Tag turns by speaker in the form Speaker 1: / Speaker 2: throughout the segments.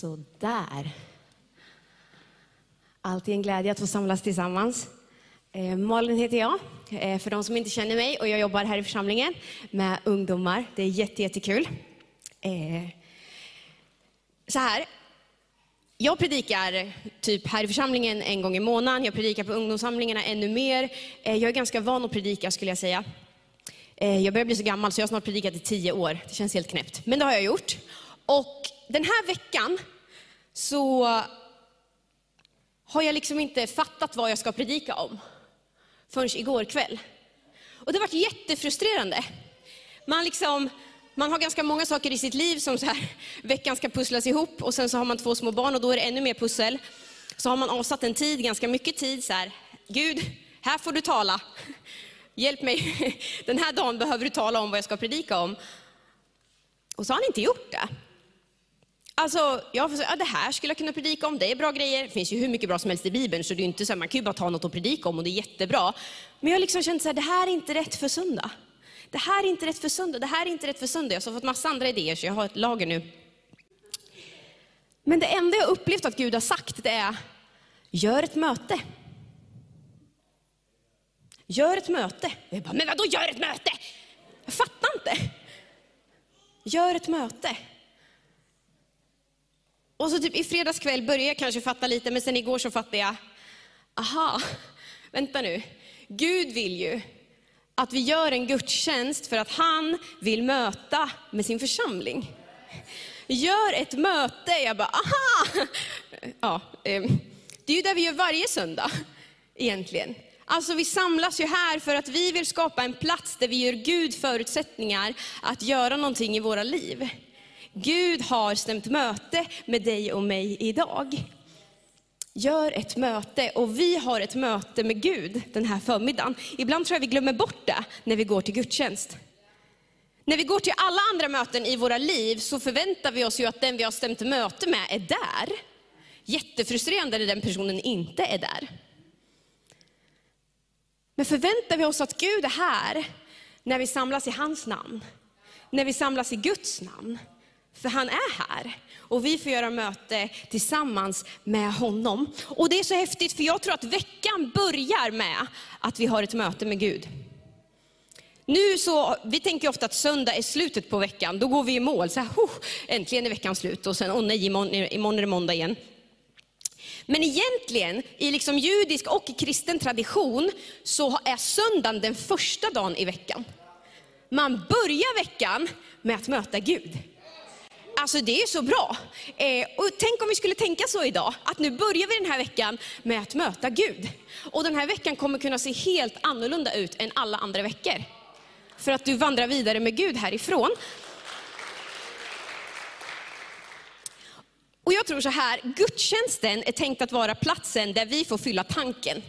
Speaker 1: Så där. Alltid en glädje att få samlas tillsammans. Eh, Malin heter jag, eh, för de som inte känner mig, och jag jobbar här i församlingen med ungdomar. Det är jätte, jättekul. Eh, så här, jag predikar typ här i församlingen en gång i månaden, jag predikar på ungdomssamlingarna ännu mer. Eh, Jag är ganska van att predika skulle jag säga. Eh, jag börjar bli så gammal så jag har snart predikat i tio år. Det känns helt knäppt. Men det har jag gjort. Och den här veckan så har jag liksom inte fattat vad jag ska predika om förrän igår kväll. Och det har varit jättefrustrerande. Man, liksom, man har ganska många saker i sitt liv som så här, veckan ska pusslas ihop och sen så har man två små barn och då är det ännu mer pussel. Så har man avsatt en tid, ganska mycket tid, så här, Gud, här får du tala. Hjälp mig, den här dagen behöver du tala om vad jag ska predika om. Och så har han inte gjort det. Alltså, jag får säga, ja, det här skulle jag kunna predika om, det är bra grejer. Det finns ju hur mycket bra som helst i Bibeln, så det är inte så man kan ju bara ta något att predika om och det är jättebra. Men jag har liksom känt så här, det här är inte rätt för söndag. Det här är inte rätt för söndag, det här är inte rätt för söndag. Jag har fått massa andra idéer, så jag har ett lager nu. Men det enda jag upplevt att Gud har sagt, det är, gör ett möte. Gör ett möte. Jag bara, men vadå gör ett möte? Jag fattar inte. Gör ett möte. Och så typ i fredags kväll började jag kanske fatta lite, men sen igår så fattade jag, aha, vänta nu. Gud vill ju att vi gör en gudstjänst för att han vill möta med sin församling. Gör ett möte, jag bara, aha! Ja, ehm, det är ju det vi gör varje söndag egentligen. Alltså vi samlas ju här för att vi vill skapa en plats där vi ger Gud förutsättningar att göra någonting i våra liv. Gud har stämt möte med dig och mig idag. Gör ett möte och vi har ett möte med Gud den här förmiddagen. Ibland tror jag vi glömmer bort det när vi går till gudstjänst. När vi går till alla andra möten i våra liv så förväntar vi oss ju att den vi har stämt möte med är där. Jättefrustrerande när den personen inte är där. Men förväntar vi oss att Gud är här när vi samlas i hans namn, när vi samlas i Guds namn, för han är här. Och vi får göra möte tillsammans med honom. Och det är så häftigt, för jag tror att veckan börjar med att vi har ett möte med Gud. Nu så, vi tänker ofta att söndag är slutet på veckan, då går vi i mål. Så här, oh, äntligen är veckan slut och sen, åh oh nej, imorgon, imorgon är det måndag igen. Men egentligen, i liksom judisk och kristen tradition, så är söndagen den första dagen i veckan. Man börjar veckan med att möta Gud. Alltså det är så bra. Eh, och tänk om vi skulle tänka så idag, att nu börjar vi den här veckan med att möta Gud. Och den här veckan kommer kunna se helt annorlunda ut än alla andra veckor. För att du vandrar vidare med Gud härifrån. Och jag tror så här, gudstjänsten är tänkt att vara platsen där vi får fylla tanken.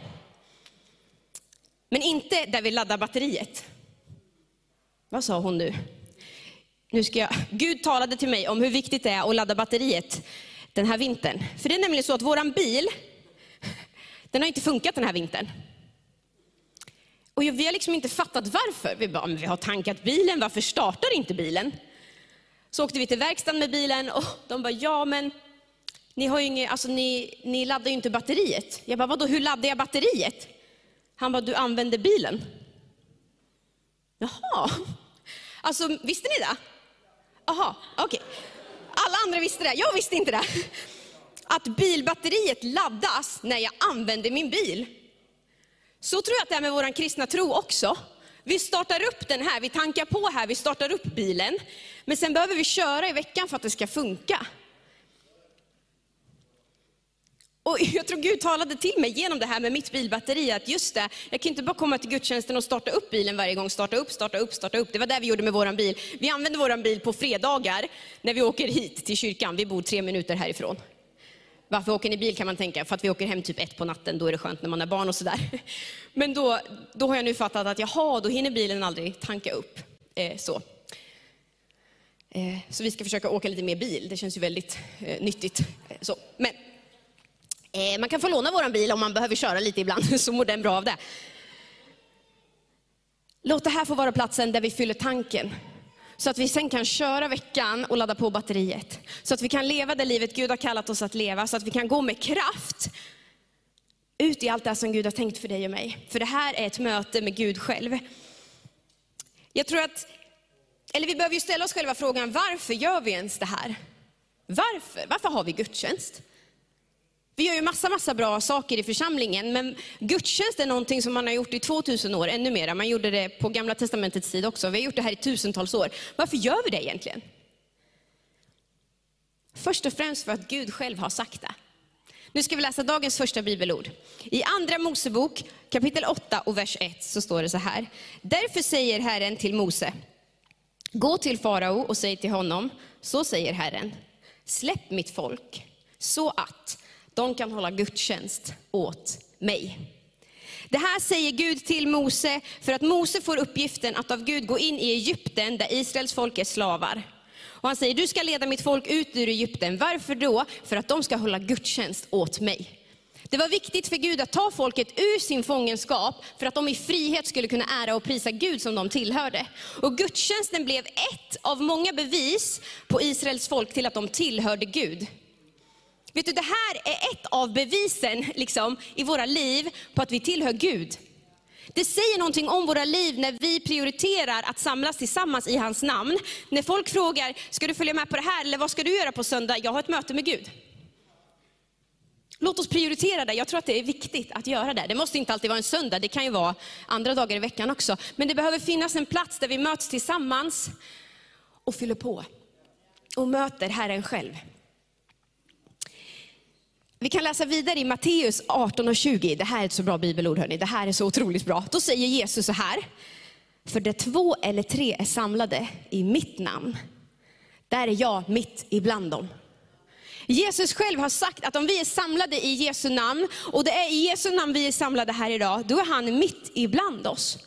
Speaker 1: Men inte där vi laddar batteriet. Vad sa hon nu? Nu ska jag, Gud talade till mig om hur viktigt det är att ladda batteriet den här vintern. För det är nämligen så att våran bil, den har inte funkat den här vintern. Och vi har liksom inte fattat varför. Vi bara, men vi har tankat bilen, varför startar inte bilen? Så åkte vi till verkstaden med bilen och de bara, ja men ni, har ju inget, alltså, ni, ni laddar ju inte batteriet. Jag bara, vadå, hur laddar jag batteriet? Han bara, du använder bilen. Jaha, alltså visste ni det? Jaha, okej. Okay. Alla andra visste det, jag visste inte det. Att bilbatteriet laddas när jag använder min bil. Så tror jag att det är med vår kristna tro också. Vi startar upp den här, vi tankar på här, vi startar upp bilen. Men sen behöver vi köra i veckan för att det ska funka. Och jag tror Gud talade till mig genom det här med mitt bilbatteri, att just det, jag kan inte bara komma till gudstjänsten och starta upp bilen varje gång, starta upp, starta upp, starta upp. Det var det vi gjorde med vår bil. Vi använder vår bil på fredagar när vi åker hit till kyrkan. Vi bor tre minuter härifrån. Varför åker ni bil kan man tänka, för att vi åker hem typ ett på natten, då är det skönt när man är barn och sådär. Men då, då har jag nu fattat att jaha, då hinner bilen aldrig tanka upp. Eh, så. Eh, så vi ska försöka åka lite mer bil, det känns ju väldigt eh, nyttigt. Eh, så. Men Eh, man kan få låna vår bil om man behöver köra lite ibland, så mår den bra av det. Låt det här få vara platsen där vi fyller tanken. Så att vi sen kan köra veckan och ladda på batteriet. Så att vi kan leva det livet Gud har kallat oss att leva. Så att vi kan gå med kraft ut i allt det som Gud har tänkt för dig och mig. För det här är ett möte med Gud själv. Jag tror att, eller vi behöver ju ställa oss själva frågan, varför gör vi ens det här? Varför? Varför har vi gudstjänst? Vi gör ju massa, massa bra saker i församlingen, men gudstjänst är någonting som man har gjort i 2000 år, ännu mer. Man gjorde det på gamla testamentets tid också. Vi har gjort det här i tusentals år. Varför gör vi det egentligen? Först och främst för att Gud själv har sagt det. Nu ska vi läsa dagens första bibelord. I andra Mosebok kapitel 8 och vers 1 så står det så här. Därför säger Herren till Mose, gå till farao och säg till honom, så säger Herren, släpp mitt folk så att de kan hålla gudstjänst åt mig. Det här säger Gud till Mose för att Mose får uppgiften att av Gud gå in i Egypten där Israels folk är slavar. Och han säger, du ska leda mitt folk ut ur Egypten. Varför då? För att de ska hålla gudstjänst åt mig. Det var viktigt för Gud att ta folket ur sin fångenskap för att de i frihet skulle kunna ära och prisa Gud som de tillhörde. Och gudstjänsten blev ett av många bevis på Israels folk till att de tillhörde Gud. Vet du, det här är ett av bevisen liksom, i våra liv på att vi tillhör Gud. Det säger någonting om våra liv när vi prioriterar att samlas tillsammans i hans namn. När folk frågar, ska du följa med på det här eller vad ska du göra på söndag? Jag har ett möte med Gud. Låt oss prioritera det. Jag tror att det är viktigt att göra det. Det måste inte alltid vara en söndag, det kan ju vara andra dagar i veckan också. Men det behöver finnas en plats där vi möts tillsammans och fyller på. Och möter Herren själv. Vi kan läsa vidare i Matteus 18 och 20. Det här är ett så bra bibelord hörni. Det här är så otroligt bra. Då säger Jesus så här. För där två eller tre är samlade i mitt namn, där är jag mitt ibland dem. Jesus själv har sagt att om vi är samlade i Jesu namn, och det är i Jesu namn vi är samlade här idag, då är han mitt ibland oss.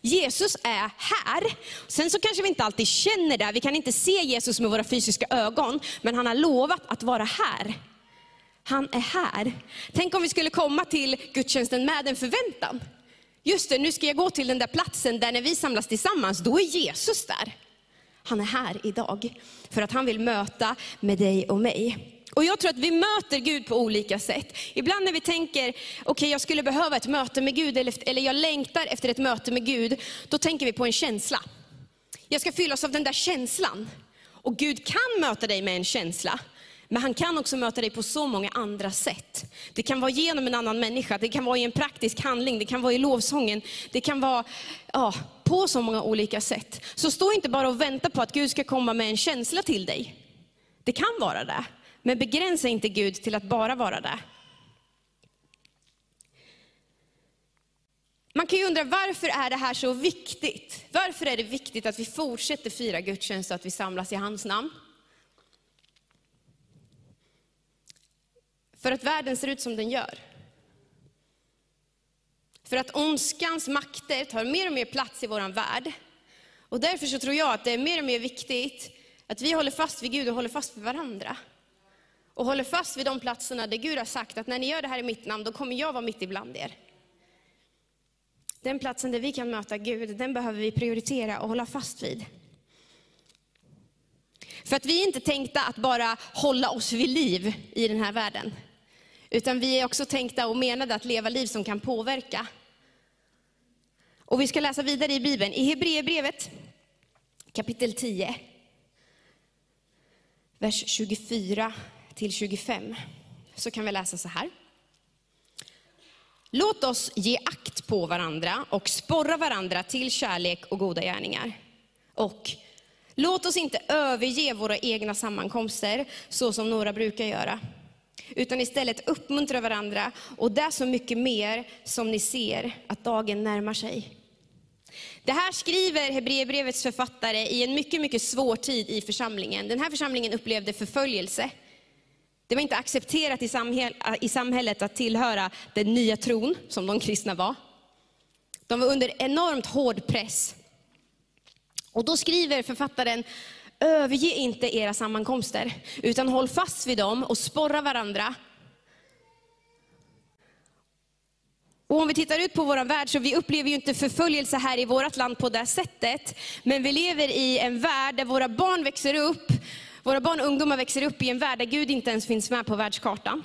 Speaker 1: Jesus är här. Sen så kanske vi inte alltid känner det, vi kan inte se Jesus med våra fysiska ögon, men han har lovat att vara här. Han är här. Tänk om vi skulle komma till gudstjänsten med en förväntan. Just det, nu ska jag gå till den där platsen där när vi samlas tillsammans, då är Jesus där. Han är här idag för att han vill möta med dig och mig. Och jag tror att vi möter Gud på olika sätt. Ibland när vi tänker, okej okay, jag skulle behöva ett möte med Gud, eller, eller jag längtar efter ett möte med Gud, då tänker vi på en känsla. Jag ska fyllas av den där känslan. Och Gud kan möta dig med en känsla. Men han kan också möta dig på så många andra sätt. Det kan vara genom en annan människa, det kan vara i en praktisk handling, det kan vara i lovsången, det kan vara ja, på så många olika sätt. Så stå inte bara och vänta på att Gud ska komma med en känsla till dig. Det kan vara det, men begränsa inte Gud till att bara vara det. Man kan ju undra varför är det här så viktigt? Varför är det viktigt att vi fortsätter fira gudstjänst och att vi samlas i hans namn? För att världen ser ut som den gör. För att ondskans makter tar mer och mer plats i vår värld. Och därför så tror jag att det är mer och mer viktigt att vi håller fast vid Gud och håller fast vid varandra. Och håller fast vid de platserna där Gud har sagt att när ni gör det här i mitt namn, då kommer jag vara mitt ibland er. Den platsen där vi kan möta Gud, den behöver vi prioritera och hålla fast vid. För att vi är inte tänkta att bara hålla oss vid liv i den här världen. Utan vi är också tänkta och menade att leva liv som kan påverka. Och vi ska läsa vidare i Bibeln, i Hebreerbrevet kapitel 10, vers 24 till 25. Så kan vi läsa så här. Låt oss ge akt på varandra och sporra varandra till kärlek och goda gärningar. Och låt oss inte överge våra egna sammankomster så som några brukar göra utan istället uppmuntra varandra och det så mycket mer som ni ser att dagen närmar sig. Det här skriver Hebreerbrevets författare i en mycket, mycket svår tid i församlingen. Den här församlingen upplevde förföljelse. Det var inte accepterat i samhället att tillhöra den nya tron, som de kristna var. De var under enormt hård press. Och då skriver författaren Överge inte era sammankomster, utan håll fast vid dem och sporra varandra. Och om vi tittar ut på vår värld så vi upplever ju inte förföljelse här i vårt land på det sättet. Men vi lever i en värld där våra barn växer upp, våra barn och ungdomar växer upp i en värld där Gud inte ens finns med på världskartan.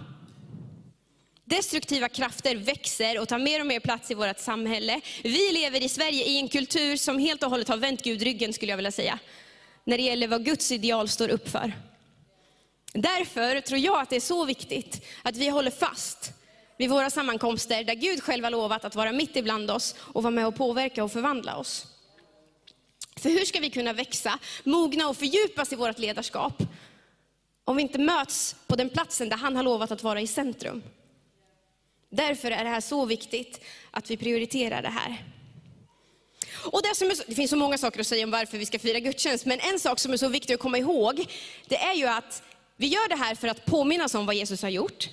Speaker 1: Destruktiva krafter växer och tar mer och mer plats i vårt samhälle. Vi lever i Sverige i en kultur som helt och hållet har vänt Gud ryggen skulle jag vilja säga. När det gäller vad Guds ideal står upp för. Därför tror jag att det är så viktigt att vi håller fast vid våra sammankomster där Gud själv har lovat att vara mitt ibland oss och vara med och påverka och förvandla oss. För hur ska vi kunna växa, mogna och fördjupas i vårt ledarskap om vi inte möts på den platsen där han har lovat att vara i centrum? Därför är det här så viktigt att vi prioriterar det här. Och det, som är, det finns så många saker att säga om varför vi ska fira gudstjänst, men en sak som är så viktig att komma ihåg, det är ju att vi gör det här för att påminnas om vad Jesus har gjort.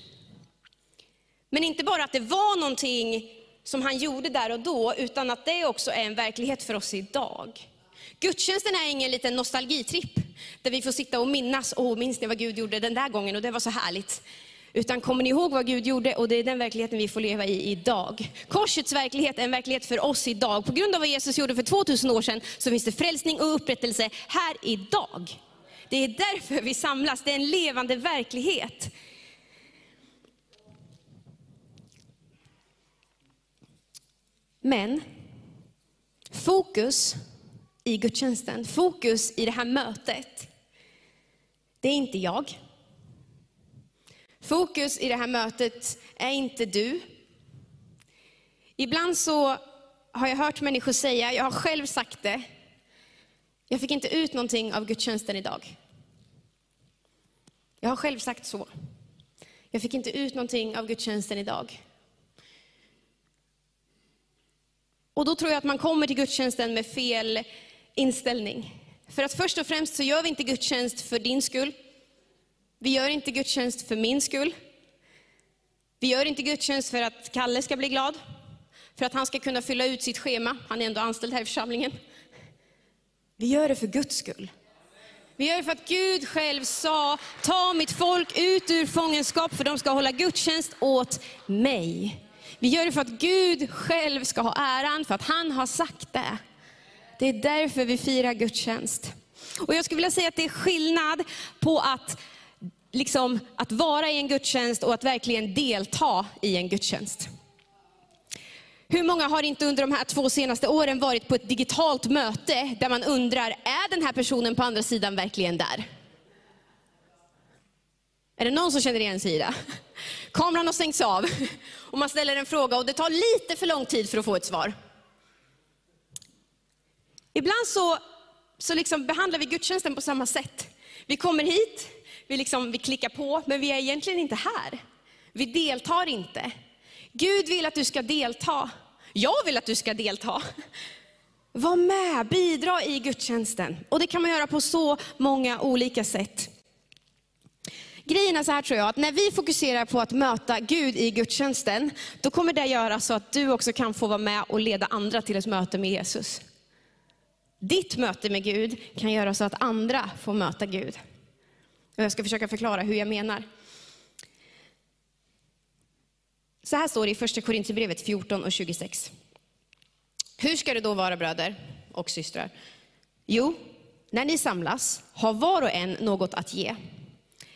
Speaker 1: Men inte bara att det var någonting som han gjorde där och då, utan att det också är en verklighet för oss idag. Gudstjänsten är ingen liten nostalgitripp, där vi får sitta och minnas, åh minns ni vad Gud gjorde den där gången och det var så härligt. Utan kommer ni ihåg vad Gud gjorde? Och det är den verkligheten vi får leva i idag. Korsets verklighet är en verklighet för oss idag. På grund av vad Jesus gjorde för 2000 år sedan så finns det frälsning och upprättelse här idag. Det är därför vi samlas, det är en levande verklighet. Men fokus i gudstjänsten, fokus i det här mötet, det är inte jag. Fokus i det här mötet är inte du. Ibland så har jag hört människor säga, jag har själv sagt det, jag fick inte ut någonting av gudstjänsten idag. Jag har själv sagt så. Jag fick inte ut någonting av gudstjänsten idag. Och då tror jag att man kommer till gudstjänsten med fel inställning. För att först och främst så gör vi inte gudstjänst för din skull. Vi gör inte gudstjänst för min skull. Vi gör inte gudstjänst för att Kalle ska bli glad. För att han ska kunna fylla ut sitt schema. Han är ändå anställd här i församlingen. Vi gör det för Guds skull. Vi gör det för att Gud själv sa, ta mitt folk ut ur fångenskap för de ska hålla gudstjänst åt mig. Vi gör det för att Gud själv ska ha äran, för att han har sagt det. Det är därför vi firar gudstjänst. Och jag skulle vilja säga att det är skillnad på att, liksom, att vara i en gudstjänst och att verkligen delta i en gudstjänst. Hur många har inte under de här två senaste åren varit på ett digitalt möte där man undrar, är den här personen på andra sidan verkligen där? Är det någon som känner igen sig i det? Kameran har stängts av och man ställer en fråga och det tar lite för lång tid för att få ett svar. Ibland så, så liksom behandlar vi gudstjänsten på samma sätt. Vi kommer hit, vi, liksom, vi klickar på, men vi är egentligen inte här. Vi deltar inte. Gud vill att du ska delta. Jag vill att du ska delta. Var med, bidra i gudstjänsten. Och det kan man göra på så många olika sätt. Grejen är så här tror jag, att när vi fokuserar på att möta Gud i gudstjänsten, då kommer det göra så att du också kan få vara med och leda andra till ett möte med Jesus. Ditt möte med Gud kan göra så att andra får möta Gud. Jag ska försöka förklara hur jag menar. Så här står det i första Korintierbrevet 14 och 26. Hur ska det då vara bröder och systrar? Jo, när ni samlas har var och en något att ge.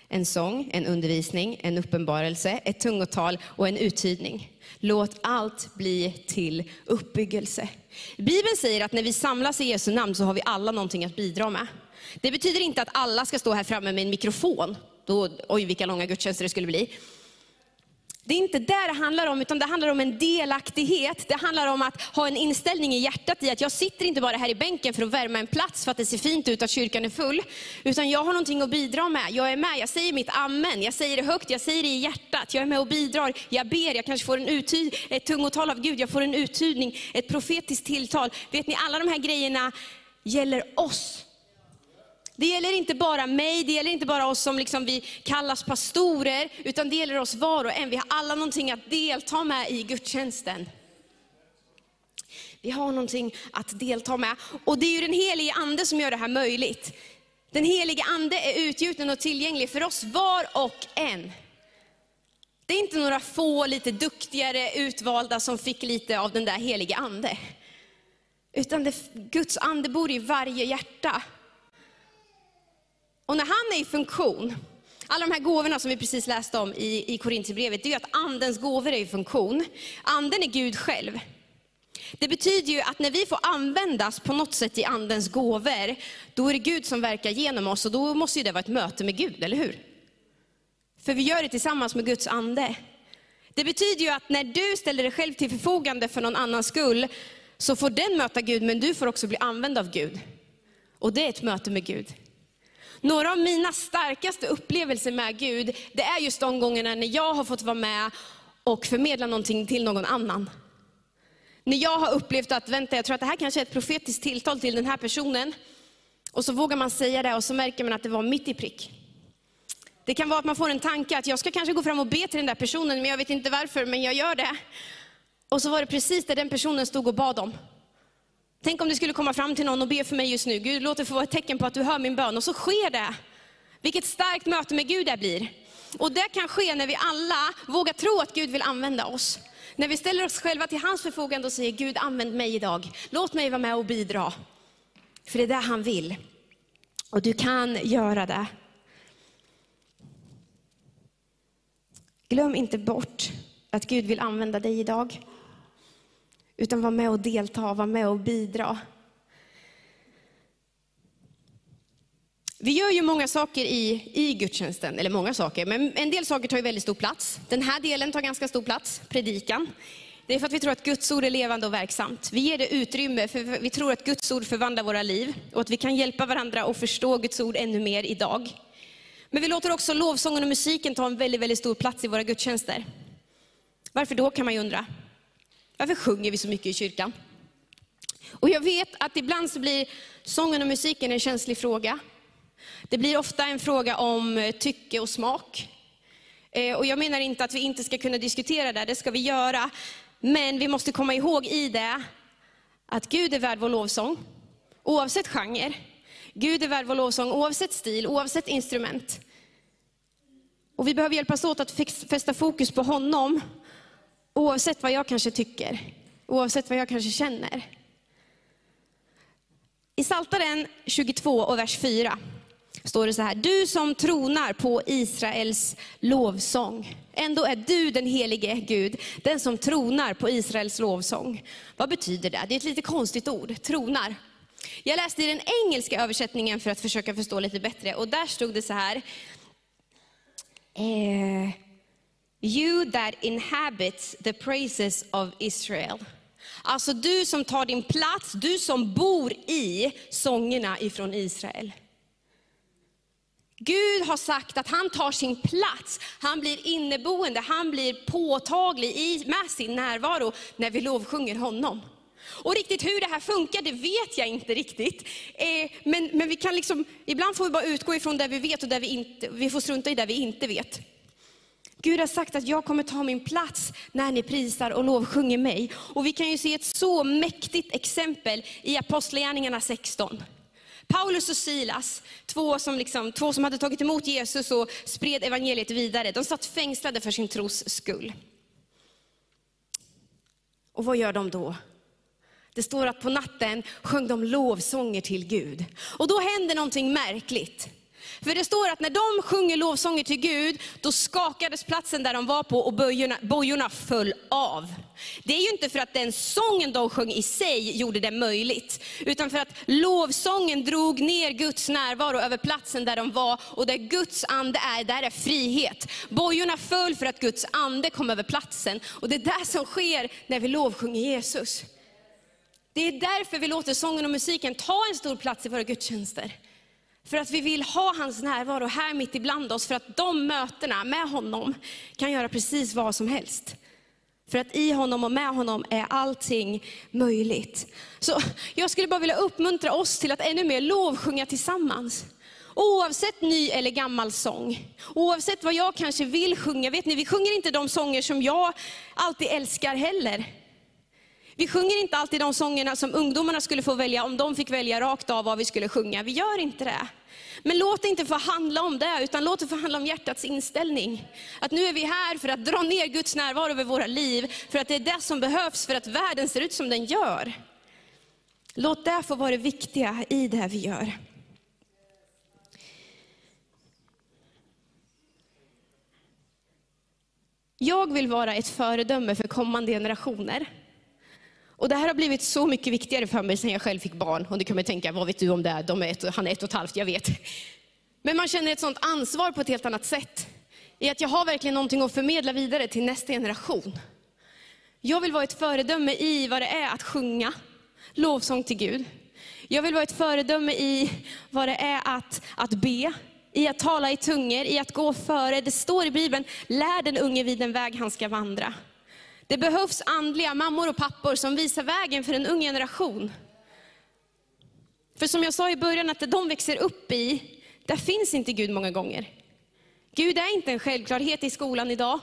Speaker 1: En sång, en undervisning, en uppenbarelse, ett tungotal och en uttydning. Låt allt bli till uppbyggelse. Bibeln säger att när vi samlas i Jesu namn så har vi alla någonting att bidra med. Det betyder inte att alla ska stå här framme med en mikrofon. Då, oj, vilka långa gudstjänster det skulle bli. Det är inte det det handlar om, utan det handlar om en delaktighet. Det handlar om att ha en inställning i hjärtat i att jag sitter inte bara här i bänken för att värma en plats för att det ser fint ut att kyrkan är full. Utan jag har någonting att bidra med. Jag är med, jag säger mitt amen, jag säger det högt, jag säger det i hjärtat. Jag är med och bidrar, jag ber, jag kanske får en uttyd, ett tungotal av Gud, jag får en uttydning, ett profetiskt tilltal. Vet ni, alla de här grejerna gäller oss. Det gäller inte bara mig, det gäller inte bara oss som liksom vi kallas pastorer, utan det gäller oss var och en. Vi har alla någonting att delta med i gudstjänsten. Vi har någonting att delta med. Och det är ju den helige ande som gör det här möjligt. Den helige ande är utgjuten och tillgänglig för oss var och en. Det är inte några få lite duktigare utvalda som fick lite av den där helige ande. Utan det, Guds ande bor i varje hjärta. Och när han är i funktion, alla de här gåvorna som vi precis läste om i, i Korintierbrevet, det är ju att andens gåvor är i funktion. Anden är Gud själv. Det betyder ju att när vi får användas på något sätt i andens gåvor, då är det Gud som verkar genom oss och då måste ju det vara ett möte med Gud, eller hur? För vi gör det tillsammans med Guds ande. Det betyder ju att när du ställer dig själv till förfogande för någon annans skull, så får den möta Gud, men du får också bli använd av Gud. Och det är ett möte med Gud. Några av mina starkaste upplevelser med Gud, det är just de gångerna när jag har fått vara med och förmedla någonting till någon annan. När jag har upplevt att, vänta, jag tror att det här kanske är ett profetiskt tilltal till den här personen. Och så vågar man säga det och så märker man att det var mitt i prick. Det kan vara att man får en tanke att jag ska kanske gå fram och be till den där personen, men jag vet inte varför, men jag gör det. Och så var det precis det den personen stod och bad om. Tänk om du skulle komma fram till någon och be för mig just nu. Gud, låt det få vara ett tecken på att du hör min bön. Och så sker det. Vilket starkt möte med Gud det blir. Och det kan ske när vi alla vågar tro att Gud vill använda oss. När vi ställer oss själva till hans förfogande och säger, Gud använd mig idag. Låt mig vara med och bidra. För det är det han vill. Och du kan göra det. Glöm inte bort att Gud vill använda dig idag. Utan var med och delta, var med och bidra. Vi gör ju många saker i, i gudstjänsten, eller många saker, men en del saker tar ju väldigt stor plats. Den här delen tar ganska stor plats, predikan. Det är för att vi tror att Guds ord är levande och verksamt. Vi ger det utrymme, för vi tror att Guds ord förvandlar våra liv och att vi kan hjälpa varandra att förstå Guds ord ännu mer idag. Men vi låter också lovsången och musiken ta en väldigt, väldigt stor plats i våra gudstjänster. Varför då kan man ju undra. Varför sjunger vi så mycket i kyrkan? Och jag vet att ibland så blir sången och musiken en känslig fråga. Det blir ofta en fråga om eh, tycke och smak. Eh, och jag menar inte att vi inte ska kunna diskutera det, det ska vi göra. Men vi måste komma ihåg i det att Gud är värd vår lovsång, oavsett genre. Gud är värd vår lovsång oavsett stil, oavsett instrument. Och vi behöver hjälpas åt att fästa fokus på honom, oavsett vad jag kanske tycker, oavsett vad jag kanske känner. I Psaltaren 22 och vers 4 står det så här, du som tronar på Israels lovsång. Ändå är du den helige Gud, den som tronar på Israels lovsång. Vad betyder det? Det är ett lite konstigt ord, tronar. Jag läste i den engelska översättningen för att försöka förstå lite bättre och där stod det så här. Eh, you that inhabits the praises of Israel. Alltså du som tar din plats, du som bor i sångerna ifrån Israel. Gud har sagt att han tar sin plats, han blir inneboende, han blir påtaglig med sin närvaro när vi lovsjunger honom. Och riktigt hur det här funkar, det vet jag inte riktigt. Eh, men, men vi kan liksom, ibland får vi bara utgå ifrån det vi vet och där vi, inte, vi får strunta i det vi inte vet. Gud har sagt att jag kommer ta min plats när ni prisar och lovsjunger mig. Och vi kan ju se ett så mäktigt exempel i Apostlagärningarna 16. Paulus och Silas, två som, liksom, två som hade tagit emot Jesus och spred evangeliet vidare, de satt fängslade för sin tros skull. Och vad gör de då? Det står att på natten sjöng de lovsånger till Gud. Och då händer någonting märkligt. För det står att när de sjunger lovsånger till Gud, då skakades platsen där de var på och bojorna, bojorna föll av. Det är ju inte för att den sången de sjöng i sig gjorde det möjligt, utan för att lovsången drog ner Guds närvaro över platsen där de var, och där Guds ande är, där är frihet. Bojorna föll för att Guds ande kom över platsen, och det är det som sker när vi lovsjunger Jesus. Det är därför vi låter sången och musiken ta en stor plats i våra gudstjänster. För att vi vill ha hans närvaro här mitt ibland oss, för att de mötena med honom kan göra precis vad som helst. För att i honom och med honom är allting möjligt. Så jag skulle bara vilja uppmuntra oss till att ännu mer lovsjunga tillsammans. Oavsett ny eller gammal sång, oavsett vad jag kanske vill sjunga. Vet ni, vi sjunger inte de sånger som jag alltid älskar heller. Vi sjunger inte alltid de sångerna som ungdomarna skulle få välja om de fick välja rakt av vad vi skulle sjunga. Vi gör inte det. Men låt det inte få handla om det, utan låt det få handla om hjärtats inställning. Att nu är vi här för att dra ner Guds närvaro över våra liv, för att det är det som behövs för att världen ser ut som den gör. Låt det få vara det viktiga i det vi gör. Jag vill vara ett föredöme för kommande generationer. Och det här har blivit så mycket viktigare för mig sedan jag själv fick barn. Och du kan man tänka, vad vet du om det? De är ett, han är ett och ett halvt, jag vet. Men man känner ett sånt ansvar på ett helt annat sätt. I att jag har verkligen någonting att förmedla vidare till nästa generation. Jag vill vara ett föredöme i vad det är att sjunga lovsång till Gud. Jag vill vara ett föredöme i vad det är att, att be, i att tala i tungor, i att gå före. Det står i Bibeln, lär den unge vid den väg han ska vandra. Det behövs andliga mammor och pappor som visar vägen för en ung generation. För som jag sa i början, att det de växer upp i, där finns inte Gud många gånger. Gud är inte en självklarhet i skolan idag.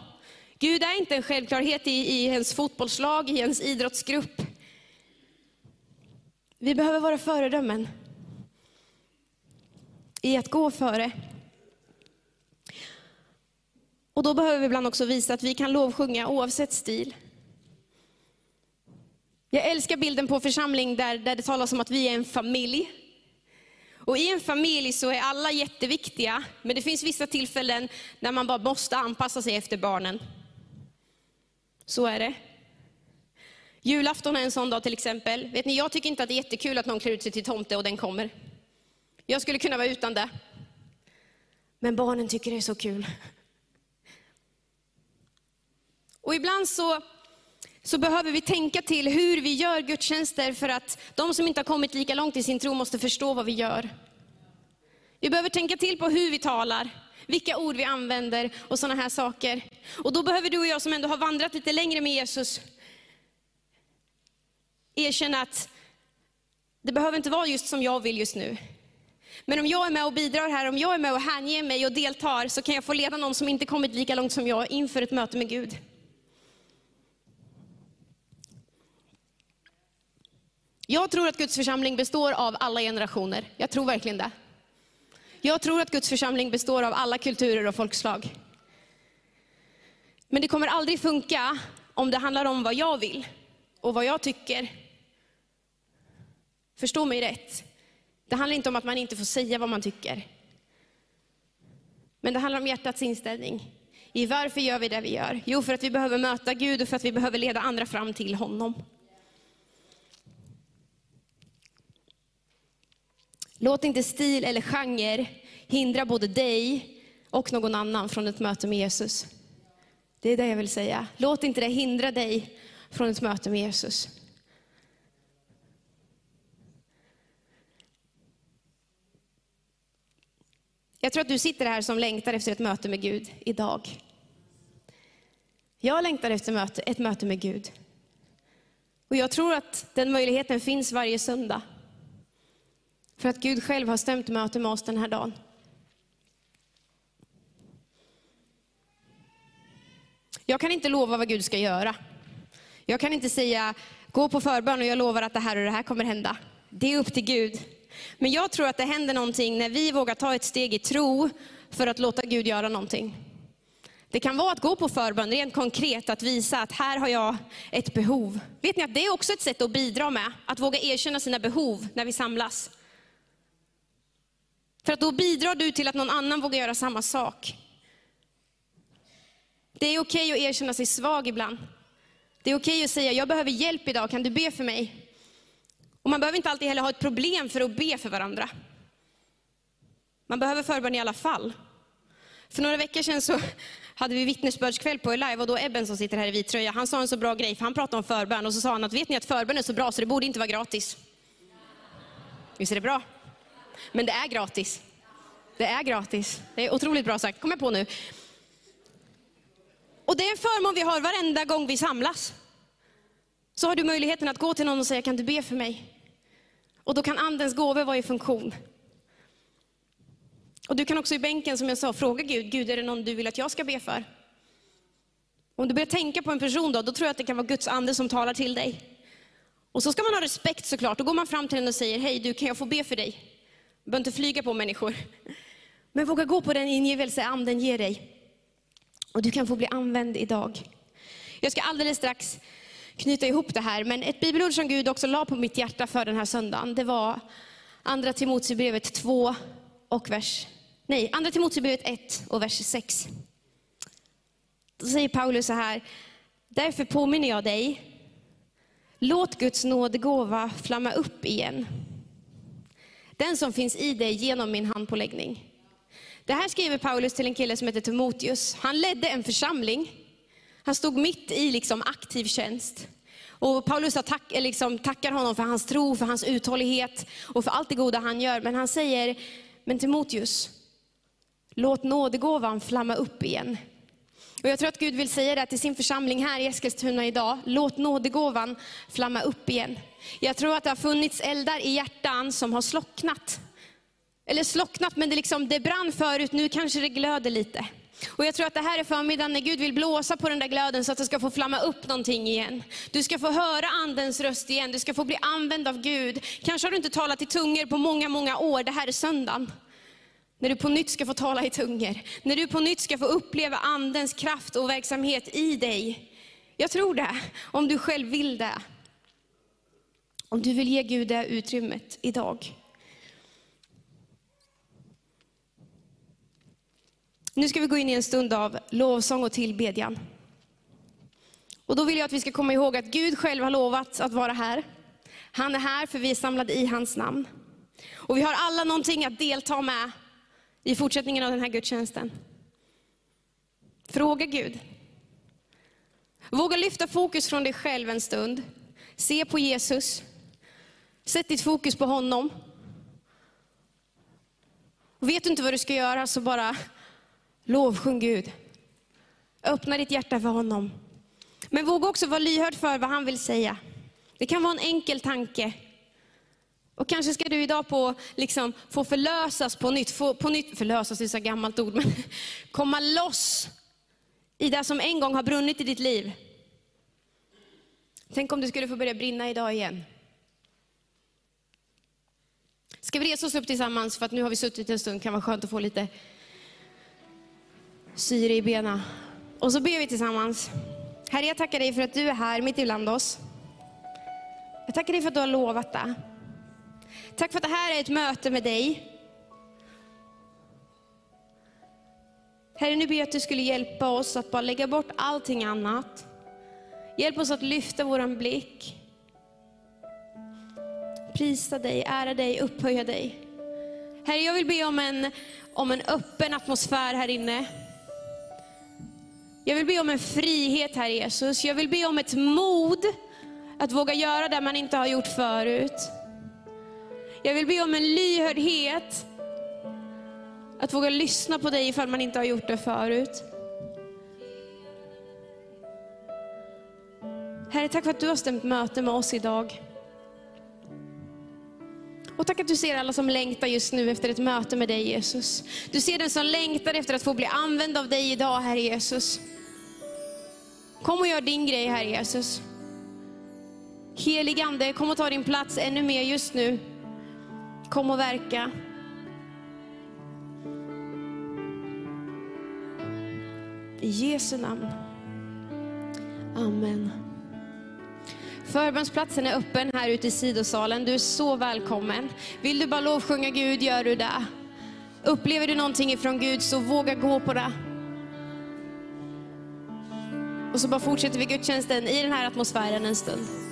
Speaker 1: Gud är inte en självklarhet i, i ens fotbollslag, i ens idrottsgrupp. Vi behöver vara föredömen i att gå före. Och då behöver vi ibland också visa att vi kan lovsjunga oavsett stil. Jag älskar bilden på församling där, där det talas om att vi är en familj. Och i en familj så är alla jätteviktiga, men det finns vissa tillfällen när man bara måste anpassa sig efter barnen. Så är det. Julafton är en sån dag till exempel. Vet ni, jag tycker inte att det är jättekul att någon klär ut sig till tomte och den kommer. Jag skulle kunna vara utan det. Men barnen tycker det är så kul. Och ibland så, så behöver vi tänka till hur vi gör gudstjänster för att de som inte har kommit lika långt i sin tro måste förstå vad vi gör. Vi behöver tänka till på hur vi talar, vilka ord vi använder och sådana här saker. Och då behöver du och jag som ändå har vandrat lite längre med Jesus erkänna att det behöver inte vara just som jag vill just nu. Men om jag är med och bidrar här, om jag är med och hänger mig och deltar, så kan jag få leda någon som inte kommit lika långt som jag inför ett möte med Gud. Jag tror att Guds församling består av alla generationer. Jag tror verkligen det. Jag tror att Guds församling består av alla kulturer och folkslag. Men det kommer aldrig funka om det handlar om vad jag vill och vad jag tycker Förstå mig rätt. Det handlar inte om att man inte får säga vad man tycker. Men det handlar om hjärtats inställning. I varför gör vi det vi gör? Jo, för att vi behöver möta Gud och för att vi behöver leda andra fram till honom. Låt inte stil eller genre hindra både dig och någon annan från ett möte med Jesus. Det är det jag vill säga. Låt inte det hindra dig från ett möte med Jesus. Jag tror att du sitter här som längtar efter ett möte med Gud idag. Jag längtar efter ett möte med Gud. Och jag tror att den möjligheten finns varje söndag. För att Gud själv har stämt möte med oss den här dagen. Jag kan inte lova vad Gud ska göra. Jag kan inte säga, gå på förbön och jag lovar att det här och det här kommer hända. Det är upp till Gud. Men jag tror att det händer någonting när vi vågar ta ett steg i tro för att låta Gud göra någonting. Det kan vara att gå på förbön rent konkret, att visa att här har jag ett behov. Vet ni att det är också ett sätt att bidra med, att våga erkänna sina behov när vi samlas. För att då bidrar du till att någon annan vågar göra samma sak. Det är okej att erkänna sig svag ibland. Det är okej att säga, jag behöver hjälp idag, kan du be för mig? Och man behöver inte alltid heller ha ett problem för att be för varandra. Man behöver förbön i alla fall. För några veckor sedan så hade vi vittnesbördskväll på live och då Ebben som sitter här i vit tröja, han sa en så bra grej, för han pratade om förbön och så sa han att vet ni att förbön är så bra så det borde inte vara gratis. Visst är det bra? Men det är gratis. Det är gratis. Det är otroligt bra sagt, kom jag på nu. Och det är en förmån vi har varenda gång vi samlas så har du möjligheten att gå till någon och säga, kan du be för mig? Och då kan andens gåvor vara i funktion. Och du kan också i bänken, som jag sa, fråga Gud, Gud är det någon du vill att jag ska be för? Om du börjar tänka på en person då, då tror jag att det kan vara Guds ande som talar till dig. Och så ska man ha respekt såklart. Då går man fram till den och säger, hej du kan jag få be för dig? Du behöver inte flyga på människor. Men våga gå på den ingivelse anden ger dig. Och du kan få bli använd idag. Jag ska alldeles strax knyta ihop det här, men ett bibelord som Gud också la på mitt hjärta för den här söndagen, det var andra Timoteusbrevet 2 och vers, nej, andra Timoteusbrevet 1 och vers 6. Då säger Paulus så här, därför påminner jag dig, låt Guds nådegåva flamma upp igen. Den som finns i dig genom min handpåläggning. Det här skriver Paulus till en kille som heter Timoteus. Han ledde en församling. Han stod mitt i liksom aktiv tjänst. Och Paulus tack, eh, liksom, tackar honom för hans tro, för hans uthållighet och för allt det goda han gör. Men han säger, men Timoteus, låt nådegåvan flamma upp igen. Och jag tror att Gud vill säga det till sin församling här i Eskilstuna idag. Låt nådegåvan flamma upp igen. Jag tror att det har funnits eldar i hjärtan som har slocknat. Eller slocknat, men det, liksom, det brann förut, nu kanske det glöder lite. Och jag tror att det här är förmiddagen när Gud vill blåsa på den där glöden så att det ska få flamma upp någonting igen. Du ska få höra andens röst igen, du ska få bli använd av Gud. Kanske har du inte talat i tungor på många, många år, det här är söndagen. När du på nytt ska få tala i tungor. När du på nytt ska få uppleva andens kraft och verksamhet i dig. Jag tror det, om du själv vill det. Om du vill ge Gud det utrymmet idag. Nu ska vi gå in i en stund av lovsång och tillbedjan. Och då vill jag att vi ska komma ihåg att Gud själv har lovat att vara här. Han är här för vi är samlade i hans namn. Och vi har alla någonting att delta med i fortsättningen av den här gudstjänsten. Fråga Gud. Våga lyfta fokus från dig själv en stund. Se på Jesus. Sätt ditt fokus på honom. Och vet du inte vad du ska göra så bara Lovsjung Gud. Öppna ditt hjärta för honom. Men våga också vara lyhörd för vad han vill säga. Det kan vara en enkel tanke. Och kanske ska du idag på, liksom, få förlösas på nytt. Få, på nytt förlösas är ett så gammalt ord, men komma loss i det som en gång har brunnit i ditt liv. Tänk om du skulle få börja brinna idag igen. Ska vi resa oss upp tillsammans för att nu har vi suttit en stund, kan vara skönt att få lite syre i benen. Och så ber vi tillsammans. Herre, jag tackar dig för att du är här mitt ibland oss. Jag tackar dig för att du har lovat det. Tack för att det här är ett möte med dig. Herre, nu ber jag att du skulle hjälpa oss att bara lägga bort allting annat. Hjälp oss att lyfta våran blick. Prisa dig, ära dig, upphöja dig. Herre, jag vill be om en, om en öppen atmosfär här inne. Jag vill be om en frihet Herre Jesus. Jag vill be om ett mod att våga göra det man inte har gjort förut. Jag vill be om en lyhördhet att våga lyssna på dig ifall man inte har gjort det förut. Herre, tack för att du har stämt möte med oss idag. Och tack att du ser alla som längtar just nu efter ett möte med dig Jesus. Du ser den som längtar efter att få bli använd av dig idag, Herre Jesus. Kom och gör din grej Herre Jesus. Heligande, kom och ta din plats ännu mer just nu. Kom och verka. I Jesu namn. Amen. Förbönsplatsen är öppen här ute i sidosalen. Du är så välkommen. Vill du bara lovsjunga Gud, gör du det. Upplever du någonting ifrån Gud, så våga gå på det. Och så bara fortsätter vi gudstjänsten i den här atmosfären en stund.